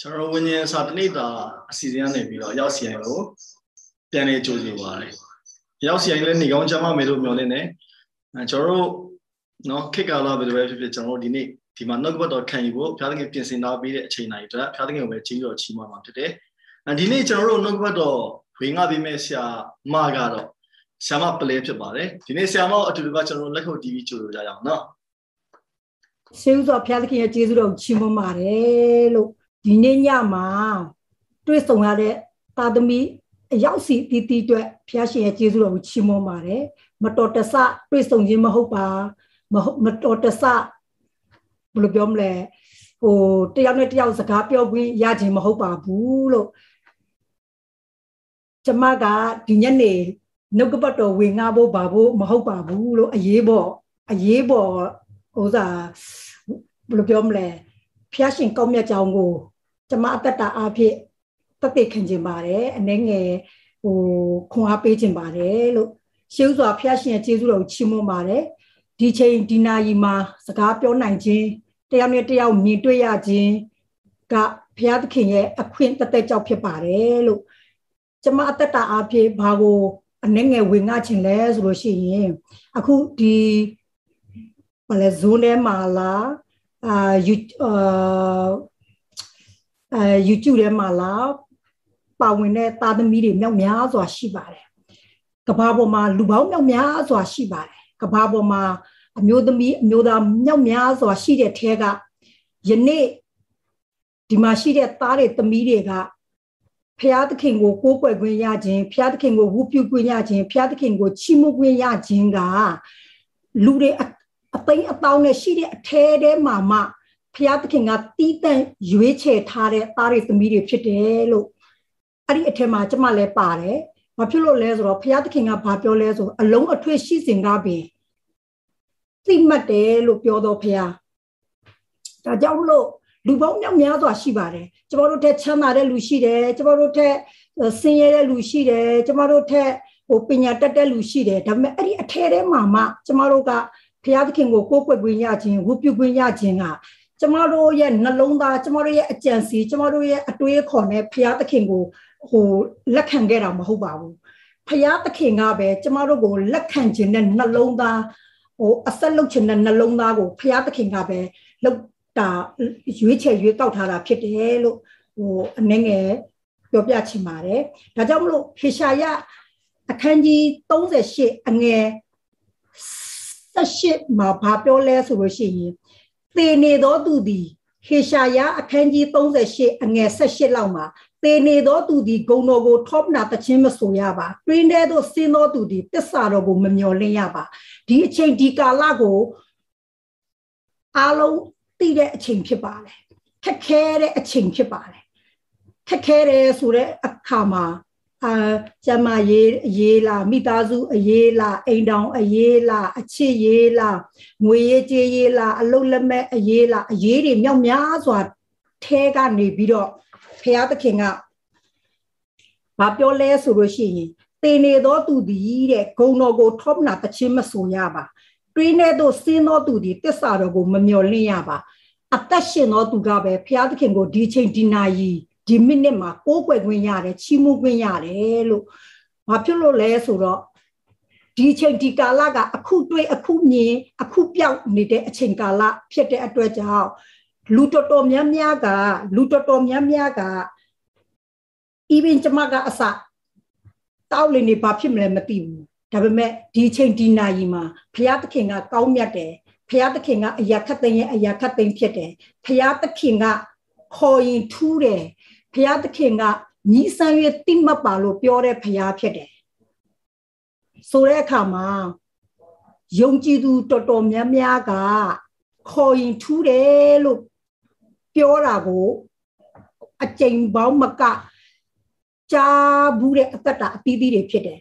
ကျွန်တော်ဝิญဉ္ဇာတနေ့တာအစီအစဉ်ကနေပြီးတော့ရောက်စီရင်ကိုပြန်နေကြိုဆိုပါတယ်ရောက်စီရင်လည်းနေကောင်းချမ်းမမယ်လို့မျှော်လင့်တယ်အဲကျွန်တော်တို့နော်ခေတ်ကာလဘယ်လိုပဲဖြစ်ဖြစ်ကျွန်တော်တို့ဒီနေ့ဒီမှာနှုတ်ကပတ်တော်ခံယူဖို့ဘုရားသခင်ပြင်ဆင်ထားပေးတဲ့အချိန်တိုင်းအတွက်ဘုရားသခင်ကိုပဲကြီးတော်ချီးမွမ်းမှာဖြစ်တယ်အဲဒီနေ့ကျွန်တော်တို့နှုတ်ကပတ်တော်ဝေငှပေးမဲ့ဆရာမကတော့ဆရာမပလဲဖြစ်ပါတယ်ဒီနေ့ဆရာမအတူတူကကျွန်တော်တို့လက်ခုပ်တီးပြီးကြိုဆိုကြရအောင်နော်ရှေးဥစွာဘုရားသခင်ရဲ့ကျေးဇူးတော်ချီးမွမ်းပါတယ်လို့ ဒီနေ့ညမှာတွေ့ဆုံရတဲ့သာသမီအရောက်စီတီးတီးအတွက်ဘုရားရှင်ရဲ့ကျေးဇူးတော်ကိုချီးမွမ်းပါတယ်မတော်တဆတွေ့ဆုံခြင်းမဟုတ်ပါမဟုတ်မတော်တဆဘယ်လိုပြောမလဲဟိုတယောက်နဲ့တယောက်စကားပြောပြီးရခြင်းမဟုတ်ပါဘူးလို့ကျမကဒီညနေနှုတ်ကပတ်တော်ဝင်ငါဖို့ပါဖို့မဟုတ်ပါဘူးလို့အရေးပေါ်အရေးပေါ်ဟိုစားဘယ်လိုပြောမလဲဖျားရှင်ကောင်းမြတ်ကြောင်းကို ကျမအသက်တာအဖြစ်တသက်ခံခြင်းပါတယ်အနေငယ်ဟိုခွန်အားပေးခြင်းပါတယ်လို့ရှေးဥစွာဖျားရှင်ရဲ့ကျေးဇူးတော်ကိုချီးမွမ်းပါတယ်ဒီချိန်ဒီနာရီမှာစကားပြောနိုင်ခြင်းတယောက်နဲ့တယောက်မြင်တွေ့ရခြင်းကဘုရားသခင်ရဲ့အခွင့်တသက်ကြောင့်ဖြစ်ပါတယ်လို့ကျမအသက်တာအဖြစ်ဘာကိုအနေငယ်ဝင်ငှခြင်းလဲဆိုလို့ရှိရင်အခုဒီဘာလဲဇုံထဲမှာလားအာယူအာ အဲ YouTube ထဲမှာလားပါဝင်တဲ့သားသမီးတွေမြောက်များစွာရှိပါတယ်ကဘာပေါ်မှာလူပေါင်းမြောက်များစွာရှိပါတယ်ကဘာပေါ်မှာအမျိုးသမီးအမျိုးသားမြောက်များစွာရှိတဲ့ထဲကယနေ့ဒီမှာရှိတဲ့သားတွေသမီးတွေကဖျားသခင်ကိုကိုးကွယ်ခွင့်ရခြင်းဖျားသခင်ကိုဝုပြုခွင့်ရခြင်းဖျားသခင်ကိုချီးမွမ်းခွင့်ရခြင်းကလူတွေအသိအတောင်းနဲ့ရှိတဲ့အထဲထဲမှာမှ ဖျားသခင်ကတီးတန့်ရွေးချယ်ထားတဲ့သားတွေသမီးတွေဖြစ်တယ်လို့အဲ့ဒီအထက်မှာကျမလည်းပါတယ်။ဘာဖြစ်လို့လဲဆိုတော့ဖျားသခင်ကဘာပြောလဲဆိုအလုံးအထွေရှိစဉ်ကပင်သိမှတ်တယ်လို့ပြောတော့ဖျား။ဒါကြောင့်မလို့လူပေါင်းများများစွာရှိပါတယ်။ကျမတို့ထက်ချမ်းသာတဲ့လူရှိတယ်။ကျမတို့ထက်ဆင်းရဲတဲ့လူရှိတယ်။ကျမတို့ထက်ဟိုပညာတတ်တဲ့လူရှိတယ်။ဒါပေမဲ့အဲ့ဒီအထဲထဲမှာမှကျမတို့ကဘုရားသခင်ကိုကိုးကွယ်ခွင့်ရခြင်းဝတ်ပြုခွင့်ရခြင်းက ကျမတို့ရဲ့နှလုံးသားကျမတို့ရဲ့အကြံစီကျမတို့ရဲ့အတွေးခေါ်နဲ့ဘုရားသခင်ကိုဟိုလက်ခံခဲ့တာမဟုတ်ပါဘူးဘုရားသခင်ကပဲကျမတို့ကိုလက်ခံခြင်းနဲ့နှလုံးသားဟိုအဆက်လုပ်ခြင်းနဲ့နှလုံးသားကိုဘုရားသခင်ကပဲလောက်တာရွေးချယ်ရွေးကောက်ထားတာဖြစ်တယ်လို့ဟိုအနေငယ်ပြောပြချင်ပါတယ်ဒါကြောင့်မလို့ဟေရှာယအခန်းကြီး38အငယ်18မှာဘာပြောလဲဆိုလို့ရှိရင် သေနေသောသူသည်ဟေရှာယအခန်းကြီး38အငယ်18လောက်မှာသေနေသောသူသည်ဂုံတော်ကိုထောပနာတခြင်းမဆိုရပါတွင်းထဲသို့ဆင်းသောသူသည်တစ္ဆာတော်ကိုမမျော်လင့်ရပါဒီအချိန်ဒီကာလကိုအားလုံးသိတဲ့အချိန်ဖြစ်ပါတယ်ခက်ခဲတဲ့အချိန်ဖြစ်ပါတယ်ခက်ခဲတယ်ဆိုတဲ့အခါမှာ အာကျမရေးရေးလားမိသားစုအရေးလားအိမ်တောင်အရေးလားအချစ်ရေးလားငွေရေးကြေးရေးလားအလုတ်လက်မဲ့အရေးလားအရေးတွေမြောက်များစွာထဲကနေပြီးတော့ဖះသခင်ကဘာပြောလဲဆိုလို့ရှိရင်တေနေသောသူသည်တဲ့ဂုံတော်ကိုထောပနာတခြင်းမဆိုရပါတွင်းထဲသို့ဆင်းသောသူသည်တစ္ဆာတော်ကိုမမျော်လင့်ရပါအသက်ရှင်သောသူကပဲဖះသခင်ကိုဒီချိန်ဒီနာရီ ဒီမိနစ်မှာကိုးကွယ်ခွင့်ရတယ်ချီးမွမ်းခွင့်ရတယ်လို့ဘာဖြစ်လို့လဲဆိုတော့ဒီချိန်ဒီကာလကအခုတွေ့အခုမြင်အခုပြောက်နေတဲ့အချိန်ကာလဖြစ်တဲ့အတွက်ကြောင့်လူတော်တော်များများကလူတော်တော်များများက even ကျမကအစတောက်လင်းနေဘာဖြစ်မလဲမသိဘူးဒါပေမဲ့ဒီချိန်ဒီနာရီမှာဘုရားသခင်ကကောင်းမြတ်တယ်ဘုရားသခင်ကအရာခတ်သိမ်းရဲ့အရာခတ်သိမ်းဖြစ်တယ်ဘုရားသခင်ကခေါ်ရင်ထူးတယ် ဘုရားသခင်ကညီဆန်း၍တိမတ်ပါလို့ပြောတဲ့ဘုရားဖြစ်တယ်ဆိုတဲ့အခါမှာယုံကြည်သူတော်တော်များများကခေါ်ရင်ထူးတယ်လို့ပြောတာကိုအကြိမ်ပေါင်းမကကြားဘူးတဲ့အသက်တာအသီးသီးတွေဖြစ်တယ်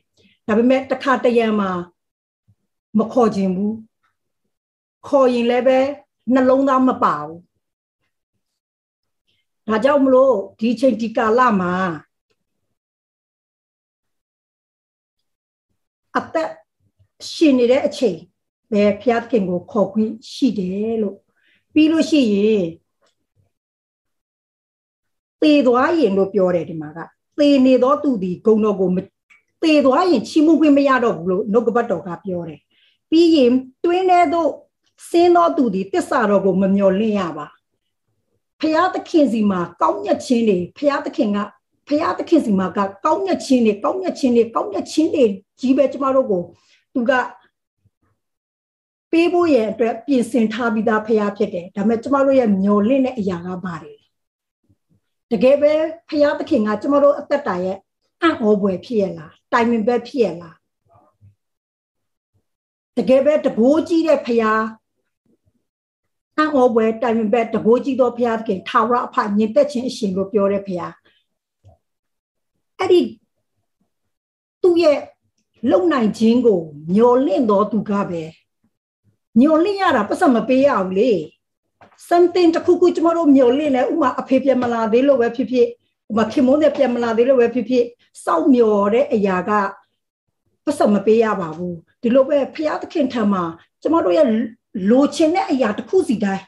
ဒါပေမဲ့တစ်ခါတရံမှာမခေါ်ခြင်းဘူးခေါ်ရင်လည်းပဲနှလုံးသားမပါဘူး ဒါကြောင့်မလို့ဒီချိန်ဒီကာလမှာအသက်ရှင်နေတဲ့အချိန်ပဲဖျားခင်ကိုခေါ်ခွင့်ရှိတယ်လို့ပြီးလို့ရှိရင်သေသွားရင်လို့ပြောတယ်ဒီမှာကသေနေသောသူဒီဂုံတော်ကိုသေသွားရင်ချီးမွမ်းခွင့်မရတော့ဘူးလို့နှုတ်ကပတ်တော်ကပြောတယ်ပြီးရင်တွင်းထဲသို့ဆင်းသောသူဒီတစ္ဆာတော်ကိုမမျော်လင့်ရပါ ဖျားသခင်စီမှာကောင်းမြတ်ခြင်းတွေဖျားသခင်ကဖျားသခင်စီမှာကကောင်းမြတ်ခြင်းတွေကောင်းမြတ်ခြင်းတွေကောင်းမြတ်ခြင်းတွေကြီးပဲကျမတို့ကိုသူကပေးဖို့ရဲ့အတွက်ပြင်ဆင်ထားပြီးသားဖျားဖြစ်တယ်ဒါပေမဲ့ကျမတို့ရဲ့မျော်လင့်တဲ့အရာကပါတယ်တကယ်ပဲဖျားသခင်ကကျမတို့အသက်တာရဲ့အံ့ဩဖွယ်ဖြစ်ရလားတိုင်ပင်ပဲဖြစ်ရလားတကယ်ပဲတဘိုးကြီးတဲ့ဖျားအံ့ ဩဖွယ်တိုင်ပင်ပဲတဘိုးကြီးသောဖျားသခင်ထာဝရအဖညင်သက်ခြင်းအရှင်လို့ပြောတဲ့ဖျားအဲ့ဒီသူ့ရဲ့လုံနိုင်ခြင်းကိုမျော်လင့်တော်သူကပဲမျော်လင့်ရတာပတ်စံမပေးရဘူးလေ something တခုခုကျမတို့မျော်လင့်လဲဥမာအဖေပြန်မလာသေးလို့ပဲဖြစ်ဖြစ်ဥမာခင်မုန်းတဲ့ပြန်မလာသေးလို့ပဲဖြစ်ဖြစ်စောက်မျော်တဲ့အရာကပတ်စံမပေးရပါဘူးဒီလိုပဲဖရာသခင်ထံမှာကျမတို့ရဲ့ လိုချင်တဲ့အရာတစ်ခုစီတိုင်း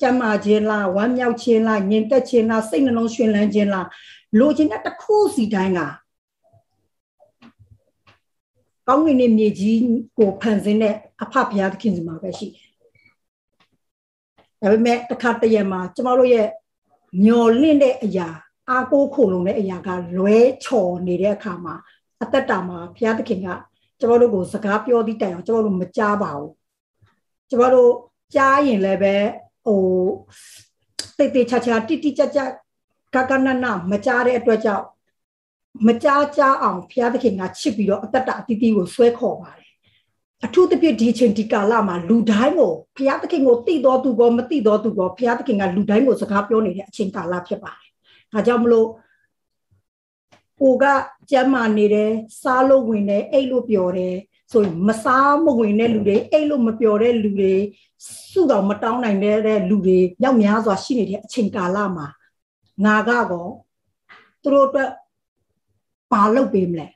ကျမ်းမာခြင်းလားဝမ်းမြောက်ခြင်းလားညင်သက်ခြင်းလားစိတ်နှလုံးရှင်လန်းခြင်းလားလိုချင်တဲ့တစ်ခုစီတိုင်းကကောင်းကင်နဲ့မြေကြီးကိုဖန်ဆင်းတဲ့အဖဘုရားသခင်စီမှာပဲရှိတယ်။ဒါပေမဲ့တစ်ခါတည်းမှာကျမတို့ရဲ့မျော်လင့်တဲ့အရာအာကိုခုလုံတဲ့အရာကလွဲချော်နေတဲ့အခါမှာအသက်တာမှာဘုရားသခင်ကကျမတို့ကိုစကားပြောသည့်တိုင်အောင်ကျမတို့မကြားပါဘူး။ ကျမတို့ကြားရင်လည်းပဲဟိုတိတ်တိတ်ချာချာတိတိကျကျကကနနမကြားတဲ့အတွက်ကြောင့်မကြားကြားအောင်ဘုရားသခင်ကချစ်ပြီးတော့အတ္တတအတိတိကိုဆွဲခေါ်ပါတယ်အထူးသဖြင့်ဒီချိန်ဒီကာလမှာလူတိုင်းကိုဘုရားသခင်ကိုသိတော်သူကောမသိတော်သူကောဘုရားသခင်ကလူတိုင်းကိုစကားပြောနေတဲ့အချိန်ကာလဖြစ်ပါတယ်ဒါကြောင့်မလို့ကိုကကျမ်းမာနေတယ်စားလို့ဝင်တယ်အိတ်လို့ပျော်တယ် ဆိုရင်မစားမဝင်တဲ့လူတွေအိတ်လို့မပျော်တဲ့လူတွေစုတော်မတောင်းနိုင်တဲ့လူတွေရောက်များစွာရှိနေတဲ့အချိန်ကာလမှာငါကတော့သူတို့အတွက်ဘာလုပ်ပေးမလဲ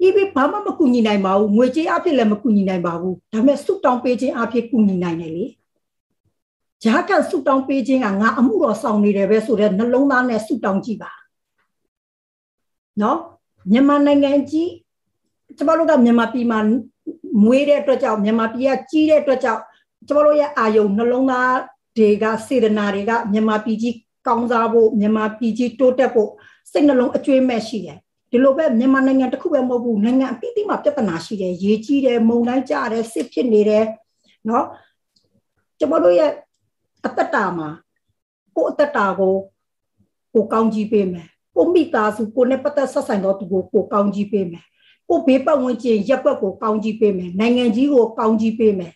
ဒီဘဘာမှမကူညီနိုင်ပါဘူးငွေကြေးအဖြစ်လည်းမကူညီနိုင်ပါဘူးဒါပေမဲ့ဆုတောင်းပေးခြင်းအဖြစ်ကူညီနိုင်တယ်လေဂျာကန်ဆုတောင်းပေးခြင်းကငါအမှုတော်ဆောင်နေတယ်ပဲဆိုတော့နှလုံးသားနဲ့ဆုတောင်းကြည့်ပါနော်မြန်မာနိုင်ငံကြီးကျမတို့ကမြန်မာပြည်မှာ မွေးတဲ့အတွက်ကြောင့်မြန်မာပြည်ကကြီးတဲ့အတွက်ကြောင့်ကျမတို့ရဲ့အာယုံနှလုံးသားတွေကစေတနာတွေကမြန်မာပြည်ကြီးကောင်းစားဖို့မြန်မာပြည်ကြီးတိုးတက်ဖို့စိတ်နှလုံးအကျွေးမဲ့ရှိတယ်ဒီလိုပဲမြန်မာနိုင်ငံတစ်ခုပဲမဟုတ်ဘူးနိုင်ငံအသီးသီးမှာပြဿနာရှိတယ်ရေကြီးတယ်မုန်တိုင်းကြတယ်စစ်ဖြစ်နေတယ်နော်ကျမတို့ရဲ့အသက်တာမှာကိုယ်အသက်တာကိုကိုကောင်းကြီးပေးမယ်ကိုမိသားစုကိုနဲ့ပတ်သက်ဆက်ဆိုင်တော့သူကိုကိုကောင်းကြီးပေးမယ် ကိုဘေးပတ်ဝန်းကျင်ရက်ွက်ကိုကောင်းကြီးပေးမယ်နိုင်ငံကြီးကိုကောင်းကြီးပေးမယ်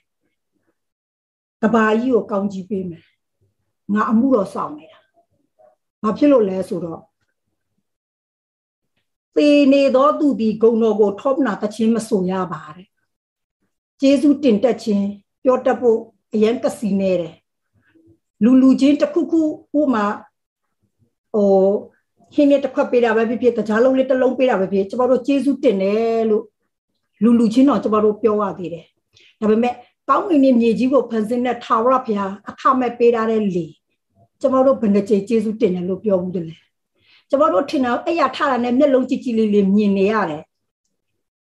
ကဘာကြီးကိုကောင်းကြီးပေးမယ်ငါအမှုတော်ဆောင်နေတာဘာဖြစ်လို့လဲဆိုတော့သေနေသောသူသည်ဂုံတော်ကိုထောပနာတခြင်းမဆိုရပါတဲ့ကျေးဇူးတင်တက်ခြင်းပြောတတ်ဖို့အရင်ကစီနေတယ်လူလူချင်းတစ်ခုခုဥမာဟို ဟင်းနဲ့တစ်ခွက်ပေးတာပဲဖြစ်ဖြစ်တကြားလုံးလေးတစ်လုံးပေးတာပဲဖြစ်ကျမတို့ကျေးဇူးတင်တယ်လို့လူလူချင်းတော့ကျမတို့ပြောရသေးတယ်ဒါပေမဲ့ကောင်းကင်နဲ့မြေကြီးကိုဖန်ဆင်းတဲ့ထာဝရဘုရားအခမဲ့ပေးထားတဲ့လေကျမတို့ဘယ်နှကြိမ်ကျေးဇူးတင်တယ်လို့ပြောဘူးတည်းကျမတို့ထင်တာအဲ့ရထတာနဲ့မျက်လုံးကြည့်ကြည့်လေးလေးမြင်နေရတယ်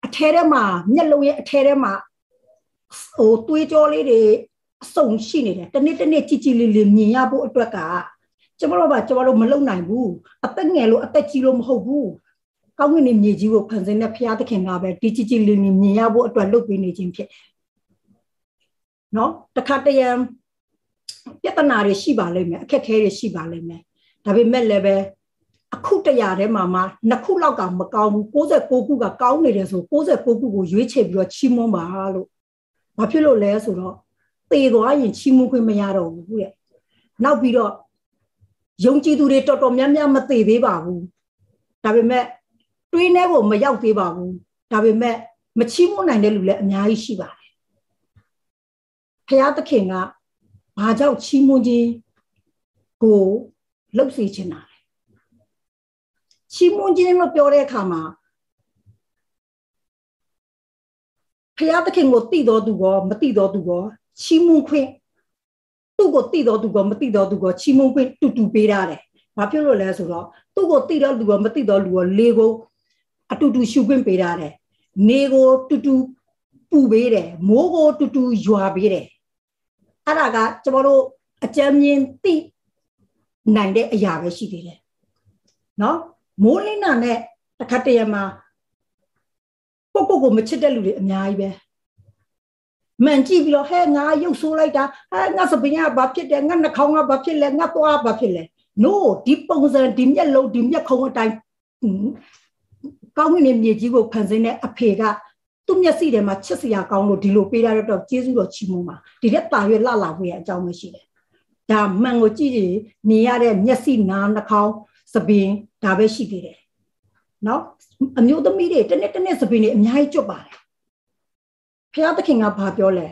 အထဲထဲမှာမျက်လုံးရဲ့အထဲထဲမှာဟိုတွေးကြောလေးတွေအစုံရှိနေတယ်တနေ့တနေ့ကြည့်ကြည့်လေးလေးမြင်ရဖို့အတွက်က ကျမတို့ကကျမတို့မလုံနိုင်ဘူးအသက်ငယ်လို့အသက်ကြီးလို့မဟုတ်ဘူးကောင်းကင်နဲ့မြေကြီးကိုဖန်ဆင်းတဲ့ဘုရားသခင်ကပဲဒီကြည့်ကြည့်လေးလေးမြင်ရဖို့အတွက်လုပ်ပေးနေခြင်းဖြစ်တယ်နော်တခါတရံပြဿနာတွေရှိပါလိမ့်မယ်အခက်အခဲတွေရှိပါလိမ့်မယ်ဒါပေမဲ့လည်းပဲအခုတရာထဲမှာမှနှစ်ခုလောက်ကမကောင်းဘူး69ခုကကောင်းနေတယ်ဆို69ခုကိုရွေးချယ်ပြီးတော့ချီးမွမ်းပါလို့ဘာဖြစ်လို့လဲဆိုတော့သေသွားရင်ချီးမွမ်းခွင့်မရတော့ဘူးတဲ့နောက်ပြီးတော့ ယုံကြည်သူတွေတော်တော်များများမသေသေးပါဘူးဒါပေမဲ့တွေးနေဖို့မရောက်သေးပါဘူးဒါပေမဲ့မချီးမွမ်းနိုင်တဲ့လူလည်းအများကြီးရှိပါတယ်ဖခင်သခင်ကဘာကြောင့်ချီးမွမ်းခြင်းကိုလှုပ်စေချင်တာလဲချီးမွမ်းခြင်းလို့ပြောတဲ့အခါမှာဖျားသခင်ကိုတည်တော်သူကောမတည်တော်သူကောချီးမွမ်းခွင့် သူ့ကိုတည်တော်သူကောမတည်တော်သူကောချီးမွမ်းခွင့်တူတူပေးရတယ်။ဘာဖြစ်လို့လဲဆိုတော့သူ့ကိုတည်တော်သူကောမတည်တော်လူကောလေကိုအတူတူရှုခွင့်ပေးရတယ်။နေကိုတူတူပူပေးတယ်။မိုးကိုတူတူရွာပေးတယ်။အဲ့ဒါကကျွန်တော်တို့အကြမ်းမြင်သိနိုင်တဲ့အရာပဲရှိသေးတယ်။နော်မိုးလင်းတာနဲ့တစ်ခါတည်းမှာပုတ်ပုတ်ကိုမချစ်တဲ့လူတွေအများကြီးပဲ မှန်ကြည့်ပြီးတော့ဟဲ့ငါရုပ်ဆိုးလိုက်တာဟဲ့ငါစပင်းကဘာဖြစ်တယ်ငါနှာခေါင်းကဘာဖြစ်လဲငါသွားဘာဖြစ်လဲ no ဒီပုံစံဒီမျက်လုံးဒီမျက်ခုံးအတိုင်းကောင်းကင်ရဲ့မြေကြီးကိုဖန်ဆင်းတဲ့အဖေကသူ့မျက်စိထဲမှာချစ်စရာကောင်းလို့ဒီလိုပေးရတော့ကျေးဇူးတော်ချီးမွမ်းပါဒီတဲ့တာရွယ်လှလာဖို့ရအကြောင်းမရှိတယ်ဒါမှန်ကိုကြည့်ကြည့်နေရတဲ့မျက်စိနားနှာခေါင်းစပင်းဒါပဲရှိသေးတယ်နော်အမျိုးသမီးတွေတနေ့တနေ့စပင်းတွေအများကြီးကြွပါတယ် ဖျားသခင်ကဘာပြောလဲ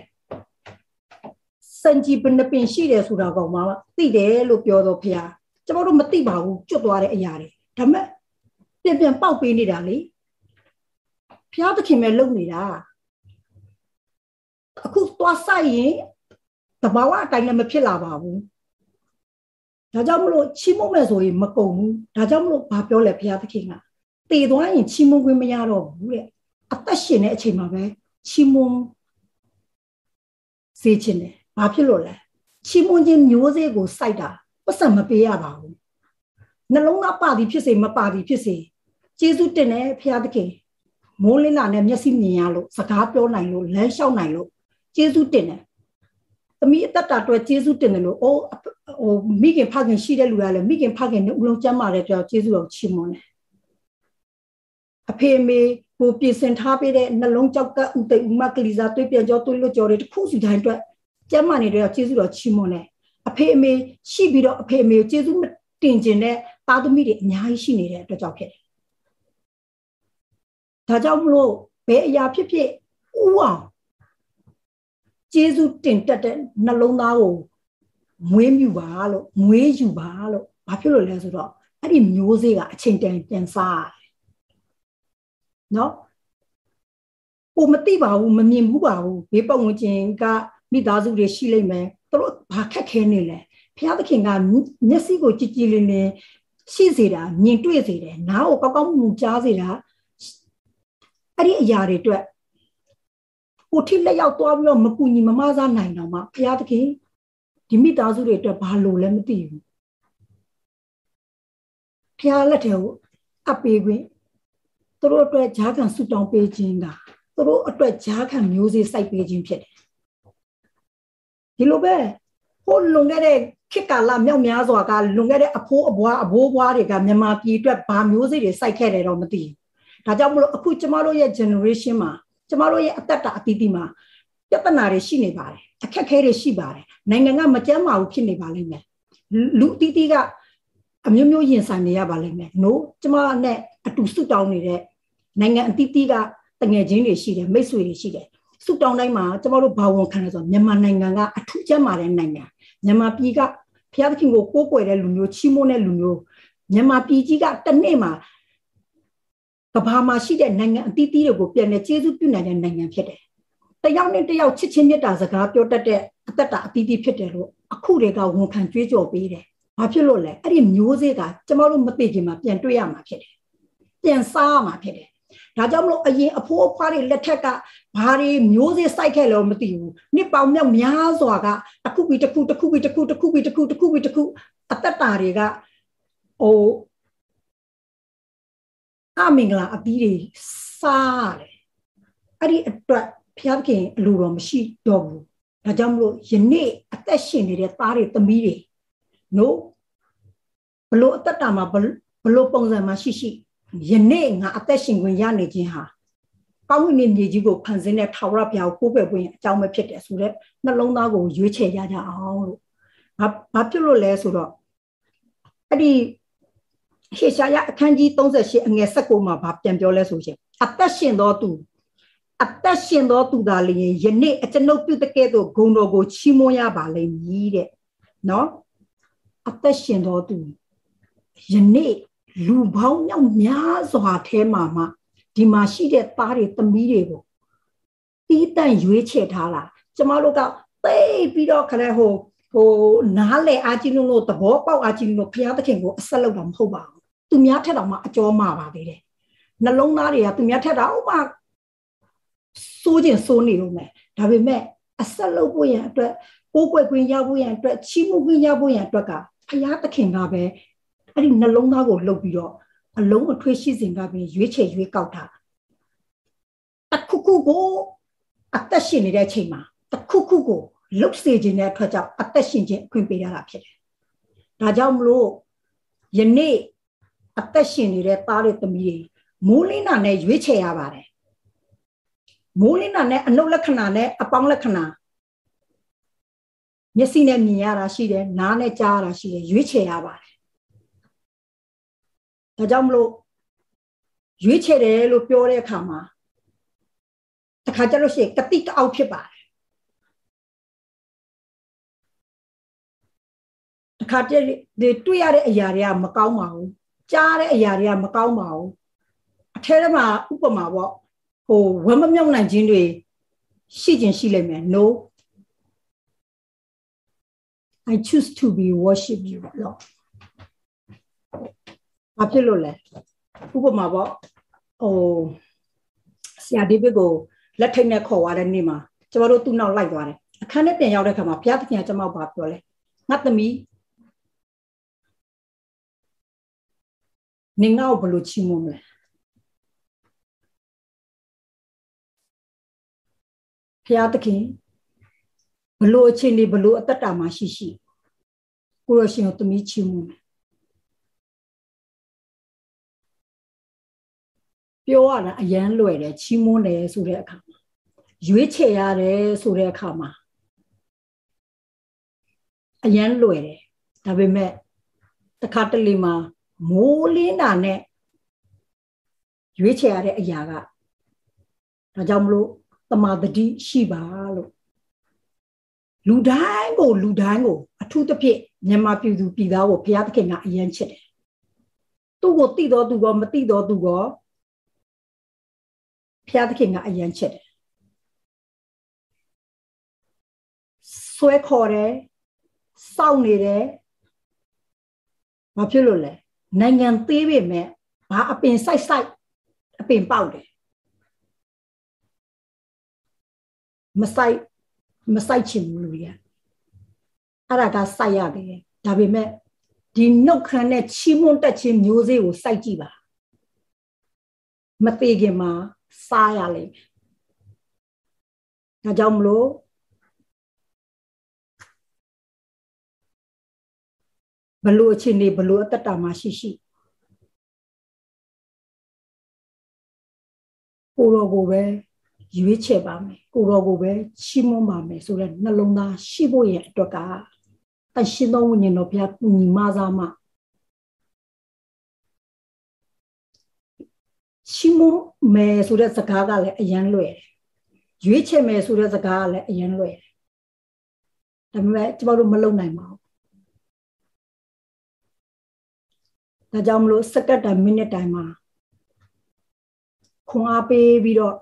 စံကြီးဘယ်နှပင်ရှိတယ်ဆိုတာကောင်မှသိတယ်လို့ပြောတော့ဖျားကျွန်တော်တို့မသိပါဘူးကြွတ်သွားတဲ့အရာတွေဒါမဲ့ပြန်ပြန်ပေါက်ပေးနေတာလေဖျားသခင်ပဲလုပ်နေတာအခုသွားဆိုင်ရင်တဘာဝအတိုင်းလည်းမဖြစ်လာပါဘူးဒါကြောင့်မလို့ချီးမွမ်းမယ်ဆိုရင်မကုန်ဘူးဒါကြောင့်မလို့ဘာပြောလဲဘုရားသခင်ကတည်သွားရင်ချီးမွမ်းခွင့်မရတော့ဘူးတဲ့အသက်ရှင်တဲ့အချိန်မှာပဲ ချီးမွမ်းစေခြင်းတယ်ဘာဖြစ်လို့လဲချီးမွမ်းခြင်းမျိုးစေ့ကိုစိုက်တာပတ်စံမပေးရပါဘူးနှလုံးသားပါသည်ဖြစ်စေမပါသည်ဖြစ်စေကျေးဇူးတင်တယ်ဘုရားသခင်မိုးလင်းလာနဲ့မျက်စိမြင်ရလို့စကားပြောနိုင်လို့လမ်းလျှောက်နိုင်လို့ကျေးဇူးတင်တယ်သမီးအသက်တာအတွက်ကျေးဇူးတင်တယ်လို့အိုးဟိုမိခင်ဖခင်ရှိတဲ့လူကလည်းမိခင်ဖခင်နဲ့ဦးလုံးကျမ်းမာတဲ့ကြောင့်ကျေးဇူးတော်ချီးမွမ်းတယ်အဖေမေ ကိုပြင်ဆင်ထားပေးတဲ့နှလုံးကြောက်ကဥသိဥမကလီစာတွေးပြန်ကြောတွေးလွတ်ကြောတွေတစ်ခုစီတိုင်းအတွက်ကျမ်းမာနေတဲ့ကျေးဇူးတော်ချီးမွမ်းတယ်အဖေအမေရှိပြီးတော့အဖေအမေကိုကျေးဇူးတင်ခြင်းနဲ့သားသမီးတွေအများကြီးရှိနေတဲ့အတွက်ကြောင့်ဖြစ်တယ်ဒါကြောင့်မလို့ဘယ်အရာဖြစ်ဖြစ်ဥအောင်ကျေးဇူးတင်တက်တဲ့နှလုံးသားကိုမွေးမြူပါလို့မွေးယူပါလို့ဘာဖြစ်လို့လဲဆိုတော့အဲ့ဒီမျိုးစေ့ကအချိန်တန်ပြန်စားရတယ် နော်ကိုမသိပါဘူးမမြင်ဘူးပါဘူးဘေးပတ်ဝန်းကျင်ကမိသားစုတွေရှိလိမ့်မယ်သူတို့ဘာခက်ခဲနေလဲဘုရားသခင်ကမျက်စိကိုကြည်ကြည်လင်လင်ရှိစေတာမြင်တွေ့စေတယ်နားကိုကောက်ကောက်မှုကြားစေတာအဲ့ဒီအရာတွေအတွက်ကိုထိလက်ရောက်သွားပြီးတော့မကူညီမမစားနိုင်တော့မှဘုရားသခင်ဒီမိသားစုတွေအတွက်ဘာလို့လဲမသိဘူးဘုရားလက်ထဲကိုအပ်ပေးခွင့် သူတို့အတွက်ဂျားခံဆူတောင်းပေးခြင်းကသူတို့အတွက်ဂျားခံမျိုးစေ့စိုက်ပေးခြင်းဖြစ်တယ်ဒီလိုပဲဟိုလွန်ခဲ့တဲ့ခေတ်ကာလမြောက်များစွာကလွန်ခဲ့တဲ့အဖိုးအဘွားအဘိုးဘွားတွေကမြန်မာပြည်အတွက်ဘာမျိုးစေ့တွေစိုက်ခဲ့တယ်တော့မသိဘူးဒါကြောင့်မလို့အခုကျမတို့ရဲ့ generation မှာကျမတို့ရဲ့အသက်တာအသီးသီးမှာပြဿနာတွေရှိနေပါတယ်အခက်ခဲတွေရှိပါတယ်နိုင်ငံကမကြမ်းမာဘူးဖြစ်နေပါလိမ့်မယ်လူအသီးသီးကအမျိုးမျိုးရင်ဆိုင်နေရပါလိမ့်မယ်နို့ကျမနဲ့အတူဆုတောင်းနေတဲ့ နိုင်ငံအသီးသီးကတငယ်ချင်းတွေရှိတယ်မိတ်ဆွေတွေရှိတယ်ဆုတောင်းတိုင်းမှာကျမတို့ဘာဝန်ခံလဲဆိုတော့မြန်မာနိုင်ငံကအထူးကျမ်းမာတဲ့နိုင်ငံမြန်မာပြည်ကဘုရားသခင်ကိုကိုးကွယ်တဲ့လူမျိုးချီးမွမ်းတဲ့လူမျိုးမြန်မာပြည်ကြီးကတနေ့မှာကဘာမှာရှိတဲ့နိုင်ငံအသီးသီးတွေကိုပြန်လဲကျေးဇူးပြုနိုင်တဲ့နိုင်ငံဖြစ်တယ်။တယောက်နဲ့တယောက်ချစ်ချင်းမြတ်တာစကားပြောတတ်တဲ့အသက်တာအသီးသီးဖြစ်တယ်လို့အခုတွေကဝန်ခံကြွေးကြော်ပေးတယ်။ဘာဖြစ်လို့လဲ။အဲ့ဒီမျိုးစေ့ကကျမတို့မသိခင်မှာပြန်တွေ့ရမှာဖြစ်တယ်။ပြန်စားရမှာဖြစ်တယ်။ ဒါကြောင့်မလို့အရင်အဖိုးအဖွားတွေလက်ထက်ကဘာတွေမျိုးစေ့စိုက်ခဲ့လို့မသိဘူး။နှစ်ပေါင်းမြောက်များစွာကတစ်ခုပြီးတစ်ခုတစ်ခုပြီးတစ်ခုတစ်ခုပြီးတစ်ခုတစ်ခုပြီးတစ်ခုအသက်တာတွေကဟိုအမင်္ဂလာအပီးတွေစားတယ်အဲ့ဒီအတွက်ဘုရားသခင်အလိုတော်မရှိတော့ဘူးဒါကြောင့်မလို့ယနေ့အသက်ရှင်နေတဲ့သားတွေသမီးတွေနို့ဘလို့အသက်တာမှာဘလို့ပုံစံမှာရှိရှိ ယနေ့ငါအသက်ရှင်ခွင့်ရနေခြင်းဟာကောင်းကင်မြေကြီးကိုဖန်ဆင်းတဲ့ထာဝရဘုရားကိုကိုးကွယ်ခြင်းအကြောင်းပဲဖြစ်တယ်ဆိုတော့နှလုံးသားကိုရွေးချယ်ရကြအောင်လို့ဘာဘာဖြစ်လို့လဲဆိုတော့အဲ့ဒီရှေရှာယအခန်းကြီး38အငယ်16မှာဗာပြန်ပြောလဲဆိုရှင်အသက်ရှင်သောသူအသက်ရှင်သောသူသာလျင်ယနေ့အကျွန်ုပ်ပြုတဲ့ကဲ့သို့ဂုဏ်တော်ကိုချီးမွမ်းရပါလိမ့်မည်တဲ့နော်အသက်ရှင်သောသူယနေ့ လူပေါင်းမြောက်များစွာထဲမှာမှဒီမှာရှိတဲ့သားတွေသမီးတွေကိုတီးတန့်ရွေးချယ်ထားလာကျမတို့ကသိပြီးတော့ခရဲဟိုဟိုနားလေအားကြီးလို့သဘောပေါက်အားကြီးလို့ဘုရားသခင်ကိုအဆက်လောက်တာမဟုတ်ပါဘူးသူများထက်တော့မှအကျော်မှာပါသေးတယ်နှလုံးသားတွေကသူများထက်တော့မှစိုးကျင်စိုးနေလို့မယ်ဒါပေမဲ့အဆက်လောက်ဖို့ရန်အတွက်ကိုးကွယ်ခွင့်ရဖို့ရန်အတွက်ချီးမွမ်းခွင့်ရဖို့ရန်အတွက်ကဘုရားသခင်ကပဲ အဲ့ဒီနှလုံးသားကိုလှုပ်ပြီးတော့အလုံးအထွေးရှိစဉ်ကပင်ရွေးချယ်ရွေးကောက်တာတခုခုကိုအသက်ရှင်နေတဲ့အချိန်မှာတခုခုကိုလှုပ်စေခြင်းတဲ့အတွက်ကြောင့်အသက်ရှင်ခြင်းအခွင့်ပေးရတာဖြစ်တယ်။ဒါကြောင့်မလို့ယနေ့အသက်ရှင်နေတဲ့သားတွေသမီးတွေမိုးလင်းတာနဲ့ရွေးချယ်ရပါတယ်။မိုးလင်းတာနဲ့အနုလက္ခဏာနဲ့အပေါင်းလက္ခဏာမျက်စိနဲ့မြင်ရတာရှိတယ်နားနဲ့ကြားရတာရှိတယ်ရွေးချယ်ရပါတယ်။ ဒါကြောင့်မလို့ရွေးချယ်တယ်လို့ပြောတဲ့အခါမှာတခါကျလို့ရှိရင်ကတိကအောက်ဖြစ်ပါတယ်တခါတည်းတွေ့ရတဲ့အရာတွေကမကောင်းပါဘူးကြားတဲ့အရာတွေကမကောင်းပါဘူးအထဲထဲမှာဥပမာပေါ့ဟိုဝမ်းမမြောက်နိုင်ခြင်းတွေရှိခြင်းရှိလိမ့်မယ် no I choose to be worship you လို့ ဘာဖြစ်လို့လဲဥပမာပေါ့ဟိုဆရာဒေးဗစ်ကိုလက်ထိတ်နဲ့ခေါ်သွားတဲ့နေ့မှာကျမတို့သူ့နောက်လိုက်သွားတယ်အခန်းထဲပြန်ရောက်တဲ့ခါမှာဘုရားသခင်ကကျမဘာပြောလဲငါသမီးနင်ငါ့ကိုဘယ်လိုချီးမွမ်းမလဲဘုရားသခင်ဘလို့အချင်းဒီဘလို့အသက်တာမှာရှိရှိကိုရရှင်ကိုသမီးချီးမွမ်းမယ် ပြောရတာအရန်လွယ်တယ်ချီးမွမ်းတယ်ဆိုတဲ့အခါမှာရွေးချယ်ရတယ်ဆိုတဲ့အခါမှာအရန်လွယ်တယ်ဒါပေမဲ့တခါတလေမှာမိုးလင်းတာနဲ့ရွေးချယ်ရတဲ့အရာကဒါကြောင့်မလို့တမာတတိရှိပါလို့လူတိုင်းကိုလူတိုင်းကိုအထူးသဖြင့်မြန်မာပြည်သူပြည်သားကိုဘုရားသခင်ကအယံချစ်တယ်သူ့ကိုတိတော်သူကောမတိတော်သူကော ဘုရားသခင်ကအယံချစ်တယ်ဆွဲခေါ်တယ်စောင့်နေတယ်ဘာဖြစ်လို့လဲနိုင်ငံသေးပေမဲ့ဘာအပင်စိုက်စိုက်အပင်ပေါက်တယ်မစိုက်မစိုက်ချင်ဘူးလူရအဲ့ဒါကစိုက်ရတယ်ဒါပေမဲ့ဒီနှုတ်ခမ်းနဲ့ချီးမွမ်းတက်ခြင်းမျိုးစေ့ကိုစိုက်ကြည့်ပါမသေးခင်မှာ စားရလိမ့်မယ်ဒါကြောင့်မလို့ဘလို့အခြေအနေဘလို့အတ္တတာမှာရှိရှိကိုရောကိုပဲရွေးချယ်ပါမယ်ကိုရောကိုပဲချီးမွမ်းပါမယ်ဆိုတဲ့နှလုံးသားရှိဖို့ရဲ့အတွက်ကတရှင်သောဝိညာဉ်တော်ဘုရားကူညီမစားမှ ချီးမွမ်းမယ်ဆိုတဲ့စကားကလည်းအယံလွယ်တယ်ရွေးချယ်မယ်ဆိုတဲ့စကားကလည်းအယံလွယ်တယ်ဒါပေမဲ့ကျမတို့မလုပ်နိုင်ပါဘူးဒါကြောင့်မလို့စက္ကန့်တိုင်းမိနစ်တိုင်းမှာခွန်အားပေးပြီးတော့